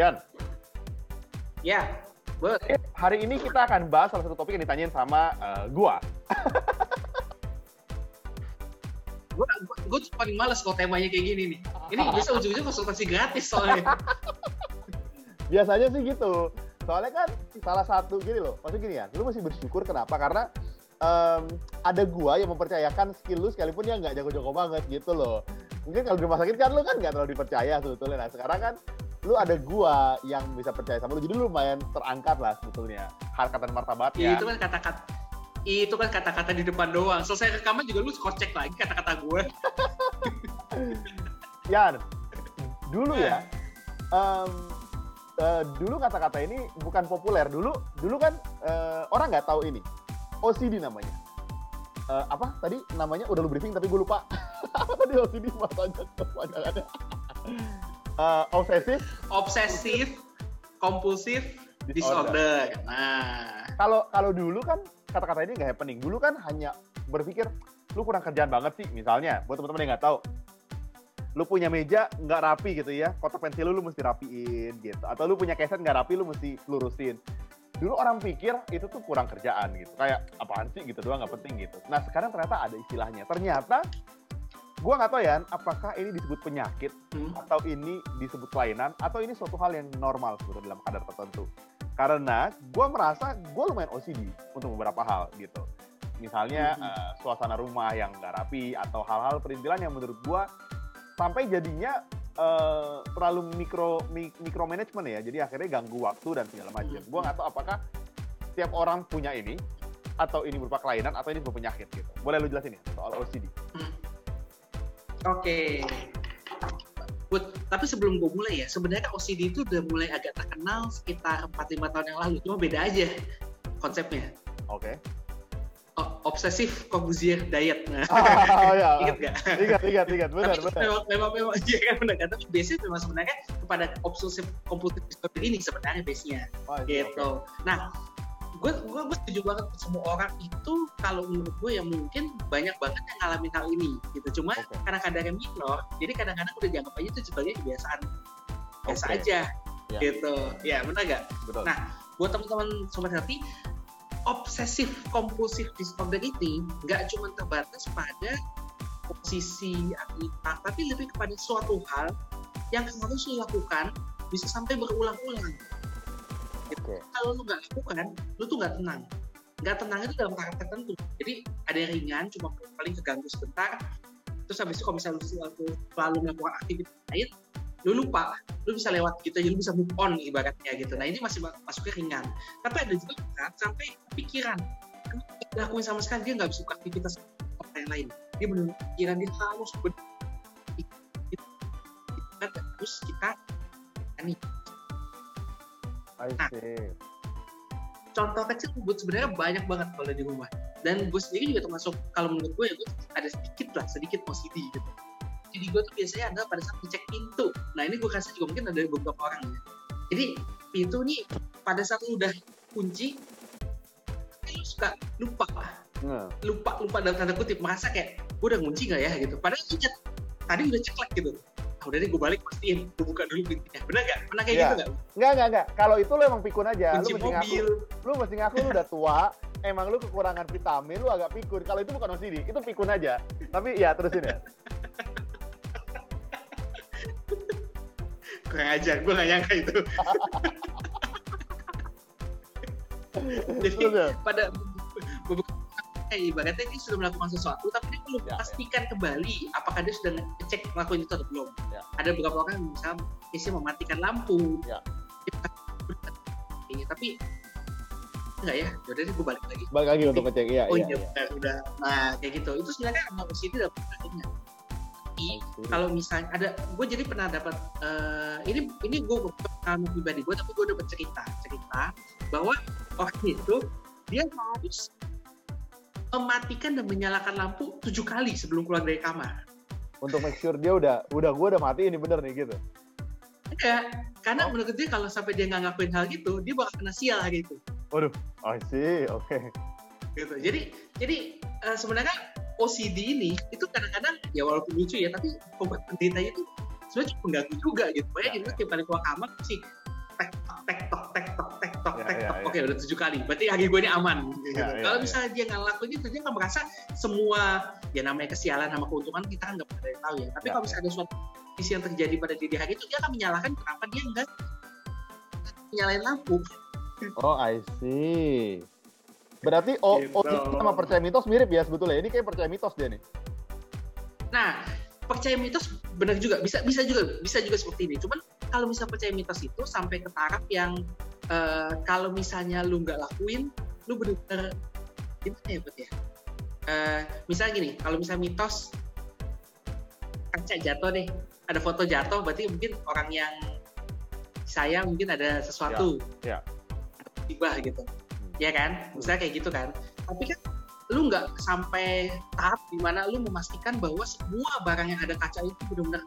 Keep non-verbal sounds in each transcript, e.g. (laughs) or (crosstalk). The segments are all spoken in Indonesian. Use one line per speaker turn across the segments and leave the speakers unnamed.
Yan,
Ya, boleh.
hari ini kita akan bahas salah satu topik yang ditanyain sama eh, gua. (laughs)
Gue gue tuh paling males kalau temanya kayak gini nih. Ini bisa ujung-ujung konsultasi gratis soalnya. (laughs)
Biasanya sih gitu. Soalnya kan salah satu gini loh, maksudnya gini ya, lu mesti bersyukur kenapa? Karena em, ada gua yang mempercayakan skill lu sekalipun dia nggak jago-jago banget gitu loh. Mungkin kalau di rumah sakit kan lu kan nggak terlalu dipercaya sebetulnya. Nah sekarang kan lu ada gua yang bisa percaya sama lu, jadi lu lumayan terangkat lah sebetulnya harkat dan martabatnya.
itu kan kata-kata itu kan kata-kata di depan doang. Selesai rekaman juga lu kocek lagi kata-kata gue. (laughs)
Yan, dulu ya, em, eh, dulu kata-kata ini bukan populer. Dulu, dulu kan eh, orang nggak tahu ini. OCD namanya. Eh, apa tadi namanya? Udah lu briefing tapi gue lupa. (laughs) apa tadi OCD masanya kepanjangannya? Eh, obsesif.
Obsesif, kompulsif, disorder. Nah,
Kalau kalau dulu kan kata-kata ini nggak happening. Dulu kan hanya berpikir lu kurang kerjaan banget sih. Misalnya, buat teman-teman yang nggak tahu, lu punya meja nggak rapi gitu ya, kotak pensil lu, lu mesti rapiin gitu. Atau lu punya keset nggak rapi, lu mesti lurusin. Dulu orang pikir itu tuh kurang kerjaan gitu. Kayak apaan sih gitu doang nggak penting gitu. Nah sekarang ternyata ada istilahnya. Ternyata gua nggak tahu ya, apakah ini disebut penyakit
hmm.
atau ini disebut kelainan atau ini suatu hal yang normal sebetulnya dalam kadar tertentu. Karena gue merasa gue lumayan OCD untuk beberapa hal gitu. Misalnya
Mhm.
eh, suasana rumah yang nggak rapi atau hal-hal perintilan yang menurut gue sampai jadinya eh, terlalu mikro mi, micromanagement ya. Jadi akhirnya ganggu waktu dan segala macam.
Mhm.
Gue nggak tahu apakah setiap orang punya ini atau ini berupa kelainan atau ini berupa penyakit gitu. Boleh lu jelasin ya soal OCD?
Oke. But, tapi sebelum gue mulai ya, sebenarnya OCD itu udah mulai agak terkenal sekitar 4-5 tahun yang lalu. Cuma beda aja konsepnya.
Oke.
O- obsesif compulsive diet. Nah,
Oh ya. (laughs)
ingat nggak?
Ingat, ingat, ingat. Benar,
tapi
benar.
memang memang memang iya kan benar kan tapi biasanya memang sebenarnya kepada obsesif compulsive disorder ini sebenarnya base-nya
Oh, iya,
gitu. Nah, gue gue gue setuju banget semua orang itu kalau menurut gue ya mungkin banyak banget yang ngalamin hal ini gitu. Cuma
Oke.
karena kadarnya minor, jadi kadang-kadang udah dianggap aja itu sebagai kebiasaan biasa
Oke.
aja
Ya.
gitu. Ya benar gak?
Betul.
Nah, buat teman-teman sobat hati, obsesif kompulsif disorder ini nggak cuma terbatas pada posisi aktivitas, tapi lebih kepada suatu hal yang harus dilakukan bisa sampai berulang-ulang.
Oke.
Kalau lu nggak lakukan, lu tuh nggak tenang. Nggak tenang itu dalam tahap tertentu. Jadi ada yang ringan, cuma paling keganggu sebentar. Terus habis itu kalau misalnya lu selalu, selalu melakukan aktivitas lain, lu lupa, lu bisa lewat gitu aja, lu bisa move on ibaratnya gitu. Nah ini masih ma- masuknya ringan. Tapi ada juga kan sampai pikiran. Lakuin sama sekali dia nggak bisa aktivitas yang lain. Dia benar pikiran dia harus kita terus kita ini
I
Nah. contoh kecil buat sebenarnya banyak banget kalau di rumah. Dan gue sendiri juga termasuk kalau menurut gue ya gue ada sedikit lah sedikit OCD gitu. Jadi gue tuh biasanya adalah pada saat ngecek pintu. Nah ini gue rasa juga mungkin ada beberapa orang ya. Jadi pintu nih pada saat lu udah kunci lu suka lupa.
Nah.
lupa lupa dalam tanda kutip. Merasa kayak gue udah ngunci nggak ya? Gitu. Padahal tadi udah ceklek gitu udah deh gue balik pastiin gue buka dulu pintunya bener gak pernah kayak
Iya.
gitu gak
Enggak, enggak, enggak. Kalau itu lo emang pikun aja.
kunci
lu mesti
mobil
ngaku, lu mesti ngaku lu udah tua, emang lu kekurangan vitamin, lu agak pikun. Kalau itu bukan OCD, itu pikun aja. Tapi ya terusin ya.
kurang ajar gue gak nyangka itu (laughs) jadi
ya.
pada ibaratnya dia sudah melakukan sesuatu tapi dia belum
Ya, ya.
pastikan kembali apakah dia sudah ngecek ngelakuin itu atau belum
Ya.
ada beberapa orang yang misalnya isi mematikan lampu
Ya.
Iya, tapi enggak ya yaudah deh gue balik lagi
Balik lagi untuk ngecek. Iya,
oh
iya.
iya udah, udah nah kayak gitu itu sebenarnya emang OCD dalam praktiknya tapi
I see.
kalau misalnya ada gue jadi pernah dapat eh, ini ini gue pengalaman pribadi gue tapi gue dapat cerita cerita bahwa orang itu dia harus mematikan dan menyalakan lampu tujuh kali sebelum keluar dari kamar
Untuk make sure dia udah, udah gue udah mati ini bener nih gitu.
enggak karena
Oh.
menurut dia kalau sampai dia nggak ngakuin hal gitu dia bakal kena sial gitu
Waduh, I see, oke.
gitu jadi jadi eh, sebenarnya OCD ini itu kadang-kadang ya walaupun lucu ya tapi obat penderitanya itu sebenarnya cukup mengganggu juga gitu
Ya,
banyak gitu
ya.
tiap kali keluar kamar sih tek tek tek
Ya, ya, ya.
Oke udah tujuh kali. Berarti kaki gue ini aman. gitu.
Ya, ya,
Kalau
ya.
misalnya dia nggak ngelakuin itu dia nggak merasa semua ya namanya kesialan sama keuntungan kita kan nggak pernah ada yang tahu ya. Tapi
Ya,
kalau misalnya ada suatu kondisi yang terjadi pada diri hari itu dia akan menyalahkan kenapa dia nggak nyalain lampu.
Oh, I see. Berarti O-
Gitu.
OCD sama percaya mitos mirip ya sebetulnya. Ini kayak percaya mitos dia nih.
Nah, percaya mitos benar juga bisa bisa juga bisa juga seperti ini. Cuman kalau misalnya percaya mitos itu sampai ke taraf yang eh, kalau misalnya lu nggak lakuin, lu benar-benar gimana ya buat ya? Eh, misalnya gini, kalau misalnya mitos kaca jatuh deh, ada foto jatuh, berarti mungkin orang yang saya mungkin ada sesuatu,
Ya, ya.
tiba gitu, ya kan? Misalnya kayak gitu kan. Tapi kan lu nggak sampai tahap di mana lu memastikan bahwa semua barang yang ada kaca itu benar-benar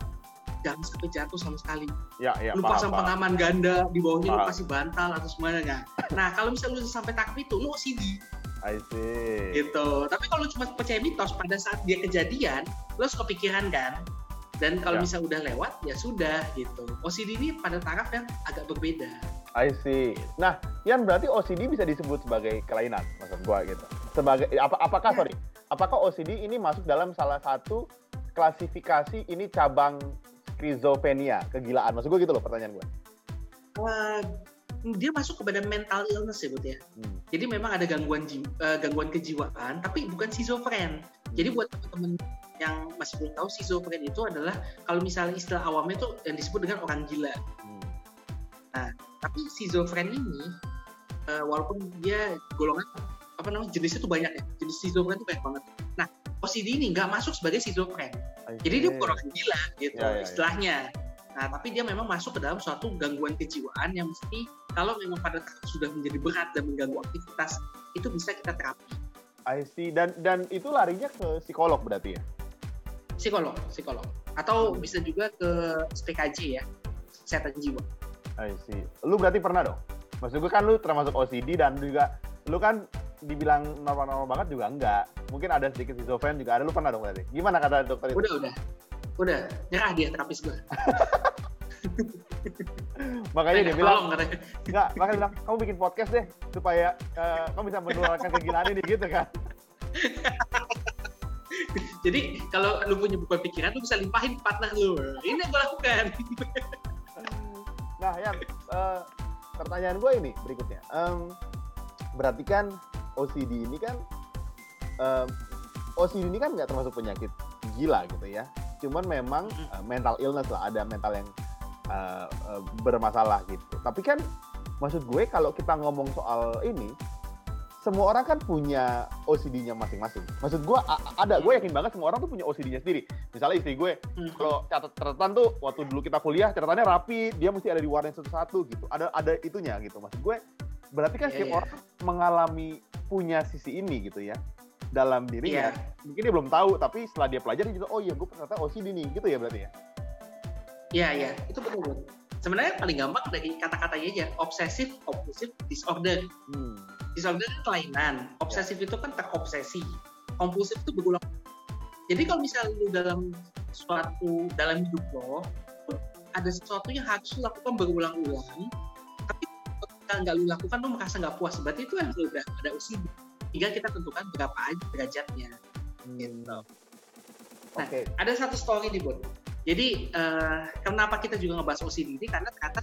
jangan sampai jatuh sama sekali.
Ya, ya,
lu pasang
paham.
pengaman ganda di bawahnya lu
Paham.
kasih bantal atau semuanya nggak. Nah kalau misalnya lu sampai tahap itu lu OCD
I see.
gitu. Tapi kalau lu cuma percaya mitos pada saat dia kejadian, lu harus kepikiran kan. Dan kalau
Ya.
misalnya udah lewat ya sudah gitu. OCD ini pada taraf yang agak berbeda.
I see. Nah, Yan berarti OCD bisa disebut sebagai kelainan, maksud gua gitu. Sebagai apa apakah
Ya.
sorry, apakah OCD ini masuk dalam salah satu klasifikasi ini cabang skizofrenia, kegilaan? Maksud gua gitu loh pertanyaan gua.
Wah, dia masuk kepada mental illness ya, Bud ya.
Hmm.
Jadi memang ada gangguan eh, gangguan kejiwaan, tapi bukan schizofren. Jadi buat teman-teman yang masih belum tahu, schizofren itu adalah kalau misalnya istilah awamnya itu yang disebut dengan orang gila.
Hmm.
Tapi schizofren ini, eh, walaupun dia golongan apa namanya jenisnya tuh banyak ya, jenis schizofren itu banyak banget. Nah, OCD ini nggak masuk sebagai schizofren. Jadi dia bukan orang gila gitu
Ya, ya, ya.
istilahnya. Nah, tapi dia memang masuk ke dalam suatu gangguan kejiwaan yang mesti kalau memang pada tahap sudah menjadi berat dan mengganggu aktivitas itu bisa kita terapi.
I see. Dan dan itu larinya ke psikolog berarti ya?
Psikolog, psikolog. Atau bisa juga ke SPKJ ya, kesehatan jiwa.
I see. Lu berarti pernah dong? Maksud gue kan lu termasuk OCD dan juga lu kan dibilang normal-normal banget juga enggak. Mungkin ada sedikit schizofren juga ada. Lu pernah dong berarti? Gimana kata dokter itu?
Udah, udah. Udah, nyerah dia terapis gue. (laughs)
Makanya dia bilang, enggak, makanya bilang, kamu bikin podcast deh supaya eh, kamu bisa menularkan kegilaan ini gitu kan. (laughs)
Jadi kalau lu punya beban pikiran, lu bisa limpahin ke partner lu. Ini yang gue lakukan. (laughs)
Nah, yang eh, pertanyaan gue ini berikutnya. Em, berarti kan OCD ini kan em, OCD ini kan nggak termasuk penyakit gila gitu ya. Cuman memang eh, mental illness lah, ada mental yang eh, eh, bermasalah gitu. Tapi kan maksud gue kalau kita ngomong soal ini, semua orang kan punya OCD-nya masing-masing. Maksud gue ada, gue yakin banget semua orang tuh punya OCD-nya sendiri. Misalnya istri gue, kalau catat catatan tuh waktu dulu kita kuliah catatannya rapi dia mesti ada di warna satu-satu gitu ada ada itunya gitu maksud gue berarti kan
Iya,
setiap
iya.
orang mengalami punya sisi ini gitu ya dalam dirinya
Iya.
mungkin dia belum tahu tapi setelah dia pelajari juga oh iya gue ternyata OCD nih gitu ya berarti ya
Iya, iya, itu betul. Sebenarnya paling gampang dari kata-katanya aja, obsessive compulsive disorder.
hmm.
Disorder itu kelainan, obsesif itu kan terobsesi, kompulsif itu berulang. Jadi kalau misalnya lu dalam suatu dalam hidup lo, ada sesuatu yang harus lu lakukan berulang-ulang, tapi kalau nggak lu lakukan lu merasa nggak puas, berarti itu yang udah ada OCD. Tinggal kita tentukan berapa aja derajatnya. Gitu.
Nah, oke
ada satu story nih Bud. Jadi eh, kenapa kita juga ngebahas OCD ini karena ternyata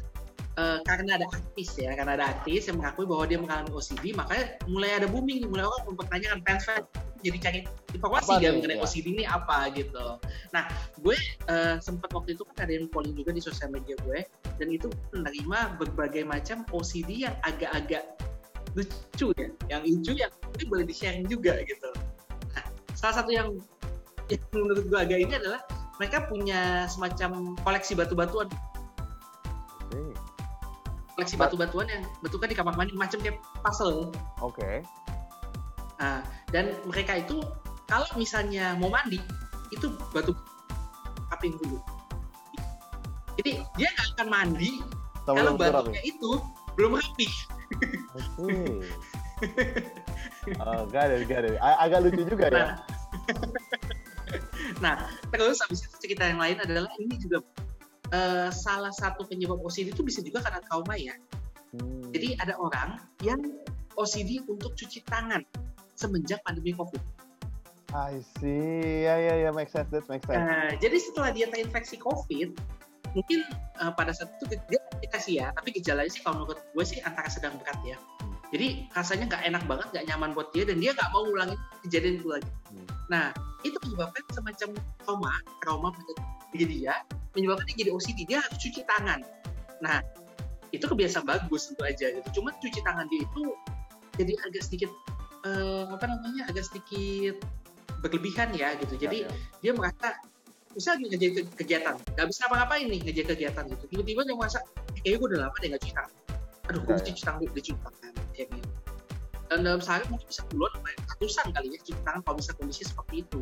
eh, karena ada artis ya, karena ada artis yang mengakui bahwa dia mengalami OCD, makanya mulai ada booming, mulai orang mempertanyakan fans fans jadi cari informasi
Apa
dia
nih,
mengenai
ya?
OCD ini apa gitu. Nah, gue eh, sempat waktu itu kan ada yang polling juga di sosial media gue, dan itu menerima berbagai macam OCD yang agak-agak lucu ya, yang lucu yang mungkin boleh di sharing juga gitu. Nah, salah satu yang yang menurut gue agak ini adalah mereka punya semacam koleksi batu-batuan.
Oke.
koleksi
Ba-
batu-batuan yang bentuknya di kamar mandi macam kayak puzzle.
Oke.
Nah, dan mereka itu kalau misalnya mau mandi itu batu kaping dulu. Jadi dia nggak akan mandi kalau
sebelum tidur apa
batunya itu belum rapi (laughs)
oke oh, got it, got it. Agak lucu juga ya
nah (laughs) nah terus habis itu cerita yang lain adalah ini juga eh, salah satu penyebab OCD itu bisa juga karena trauma ya
Hmm.
Jadi ada orang yang OCD untuk cuci tangan semenjak pandemi COVID.
I see. Ya ya ya, make sense. That make sense.
Nah, jadi setelah dia terinfeksi COVID, mungkin uh, pada saat itu dia dikasih ya, tapi gejalanya sih kalau menurut gue sih antara sedang berat ya.
Hmm.
Jadi rasanya nggak enak banget, nggak nyaman buat dia, dan dia nggak mau ngulangin kejadian itu lagi.
Hmm.
Nah, itu menyebabkan semacam trauma, trauma pada diri dia, menyebabkan dia jadi OCD, dia harus cuci tangan. Nah, itu kebiasaan bagus tentu aja gitu. Cuman cuci tangan dia itu jadi agak sedikit eh, apa namanya, agak sedikit berlebihan ya gitu. Jadi
Ya, ya.
dia merasa misalnya lagi ngerjain ke- kegiatan, nggak bisa apa-ngapain nih ngerjain kegiatan gitu. Tiba-tiba dia merasa, eh, kayaknya gue udah lama deh nggak cuci tangan. Aduh, gue
Ya,
mesti cuci tangan, udah cuci tangan. Kayak gitu. Dan dalam sehari mungkin bisa puluhan, sampai ratusan kali ya cuci tangan kalau bisa kondisi seperti itu.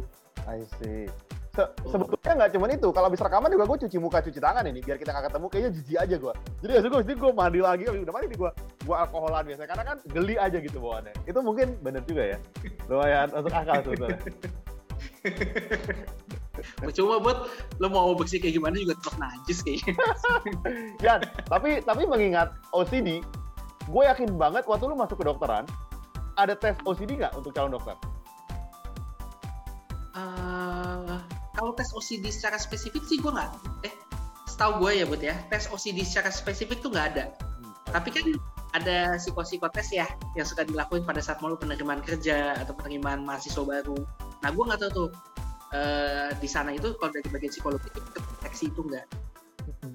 I see. Se- sebetulnya nggak cuma itu. Kalau habis rekaman juga gue cuci muka, cuci tangan ini. Biar kita nggak ketemu, kayaknya jijik aja gue. Jadi ya gue, gue mandi lagi. Udah mandi nih gue. Gue alkoholan biasanya. Karena kan geli aja gitu bawaannya. Itu mungkin bener juga ya. Lumayan untuk akal sebetulnya. (laughs) (laughs)
Cuma buat lo mau bersih kayak gimana juga tetap najis kayaknya. (laughs)
Yan, tapi tapi mengingat OCD, gue yakin banget waktu lu masuk ke dokteran, ada tes OCD nggak untuk calon dokter?
Eh, kalau tes OCD secara spesifik sih gue nggak. Eh, setahu gue ya buat ya, tes OCD secara spesifik tuh nggak ada. Tapi kan ada psikotes ya yang suka dilakuin pada saat mau penerimaan kerja atau penerimaan mahasiswa baru. Nah, gue nggak tahu tuh eh, di sana itu kalau dari bagian psikologi itu deteksi itu nggak.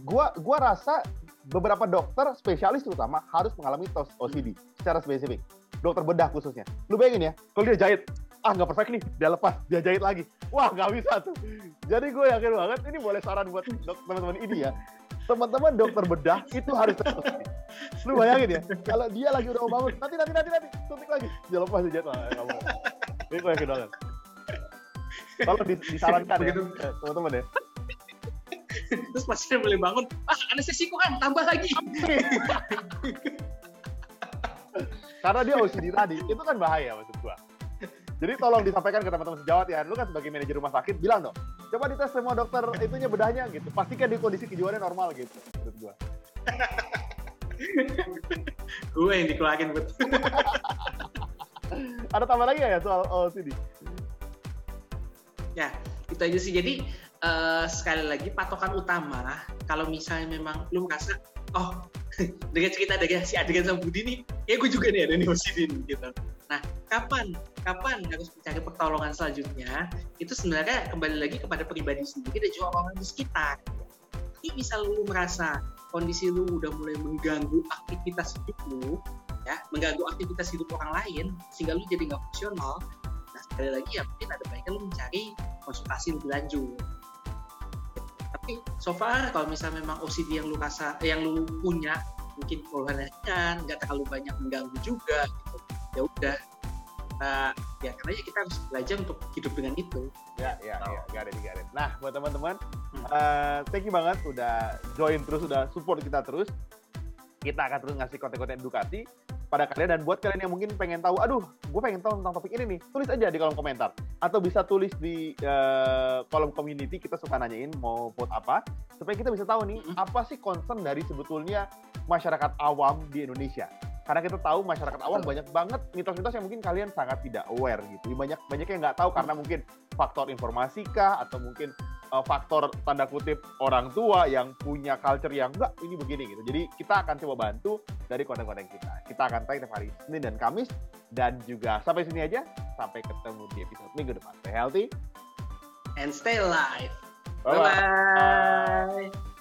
Gua gua rasa beberapa dokter spesialis terutama harus mengalami tos OCD secara spesifik. Dokter bedah khususnya. Lu bayangin ya, kalau dia jahit, ah nggak perfect nih, dia lepas, dia jahit lagi. Wah nggak bisa tuh. Jadi gue yakin banget, ini boleh saran buat teman-teman ini ya. Teman-teman dokter bedah itu harus. Lu bayangin ya, kalau dia lagi udah mau bangun, nanti nanti nanti nanti, suntik lagi, dia lepas dia jahit. Nggak mau. Ini gue yakin banget. Kalau dis- disarankan ya,
Begitu.
eh, teman-teman ya. (laughs)
Terus pasien boleh bangun, ah anestesi kurang, tambah lagi. (laughs)
Karena dia OCD tadi, itu kan bahaya maksud gua. Jadi tolong disampaikan ke teman-teman sejawat ya, lu kan sebagai manajer rumah sakit, bilang dong, coba dites semua dokter itunya bedahnya gitu, pastikan di kondisi kejiwaannya normal gitu, menurut gua.
gue yang dikeluarin buat. (laughs)
Ada tambah lagi ya soal OCD?
Ya, itu aja sih. Jadi eh, sekali lagi patokan utama kalau misalnya memang lu merasa oh (laughs) dengan cerita dengan si Adegan sama Budi nih, ya gue juga nih ada nih OCD nih gitu. Nah, kapan kapan harus mencari pertolongan selanjutnya? Itu sebenarnya kembali lagi kepada pribadi sendiri dan juga orang-orang di sekitar. Tapi misal lu merasa kondisi lu udah mulai mengganggu aktivitas hidup lu, ya, mengganggu aktivitas hidup orang lain, sehingga lu jadi nggak fungsional. Sekali lagi ya mungkin ada baiknya lu mencari konsultasi lebih lanjut. Tapi so far kalau misalnya memang OCD yang lu rasa, yang lu punya mungkin keluhan ringan, nggak terlalu banyak mengganggu juga, gitu. ya udah. Nah, ya karena ya kita harus belajar untuk hidup dengan itu.
Ya, ya, ya, got it, got it. Nah, buat teman-teman,
Hmm.
eh, thank you banget udah join terus, udah support kita terus. Kita akan terus ngasih konten-konten edukasi pada kalian dan buat kalian yang mungkin pengen tahu, aduh, gue pengen tahu tentang topik ini nih, tulis aja di kolom komentar atau bisa tulis di eh, kolom community kita suka nanyain mau vote apa supaya kita bisa tahu nih apa sih concern dari sebetulnya masyarakat awam di Indonesia. Karena kita tahu masyarakat awam banyak banget mitos-mitos yang mungkin kalian sangat tidak aware gitu. Banyak banyak yang nggak tahu karena mungkin faktor informasi kah atau mungkin uh, faktor tanda kutip orang tua yang punya culture yang enggak ini begini gitu. Jadi kita akan coba bantu dari konten-konten kita. Kita akan tag tiap hari Senin dan Kamis dan juga sampai sini aja. Sampai ketemu di episode minggu depan. Stay healthy.
And stay alive.
Bye-bye.
Bye-bye.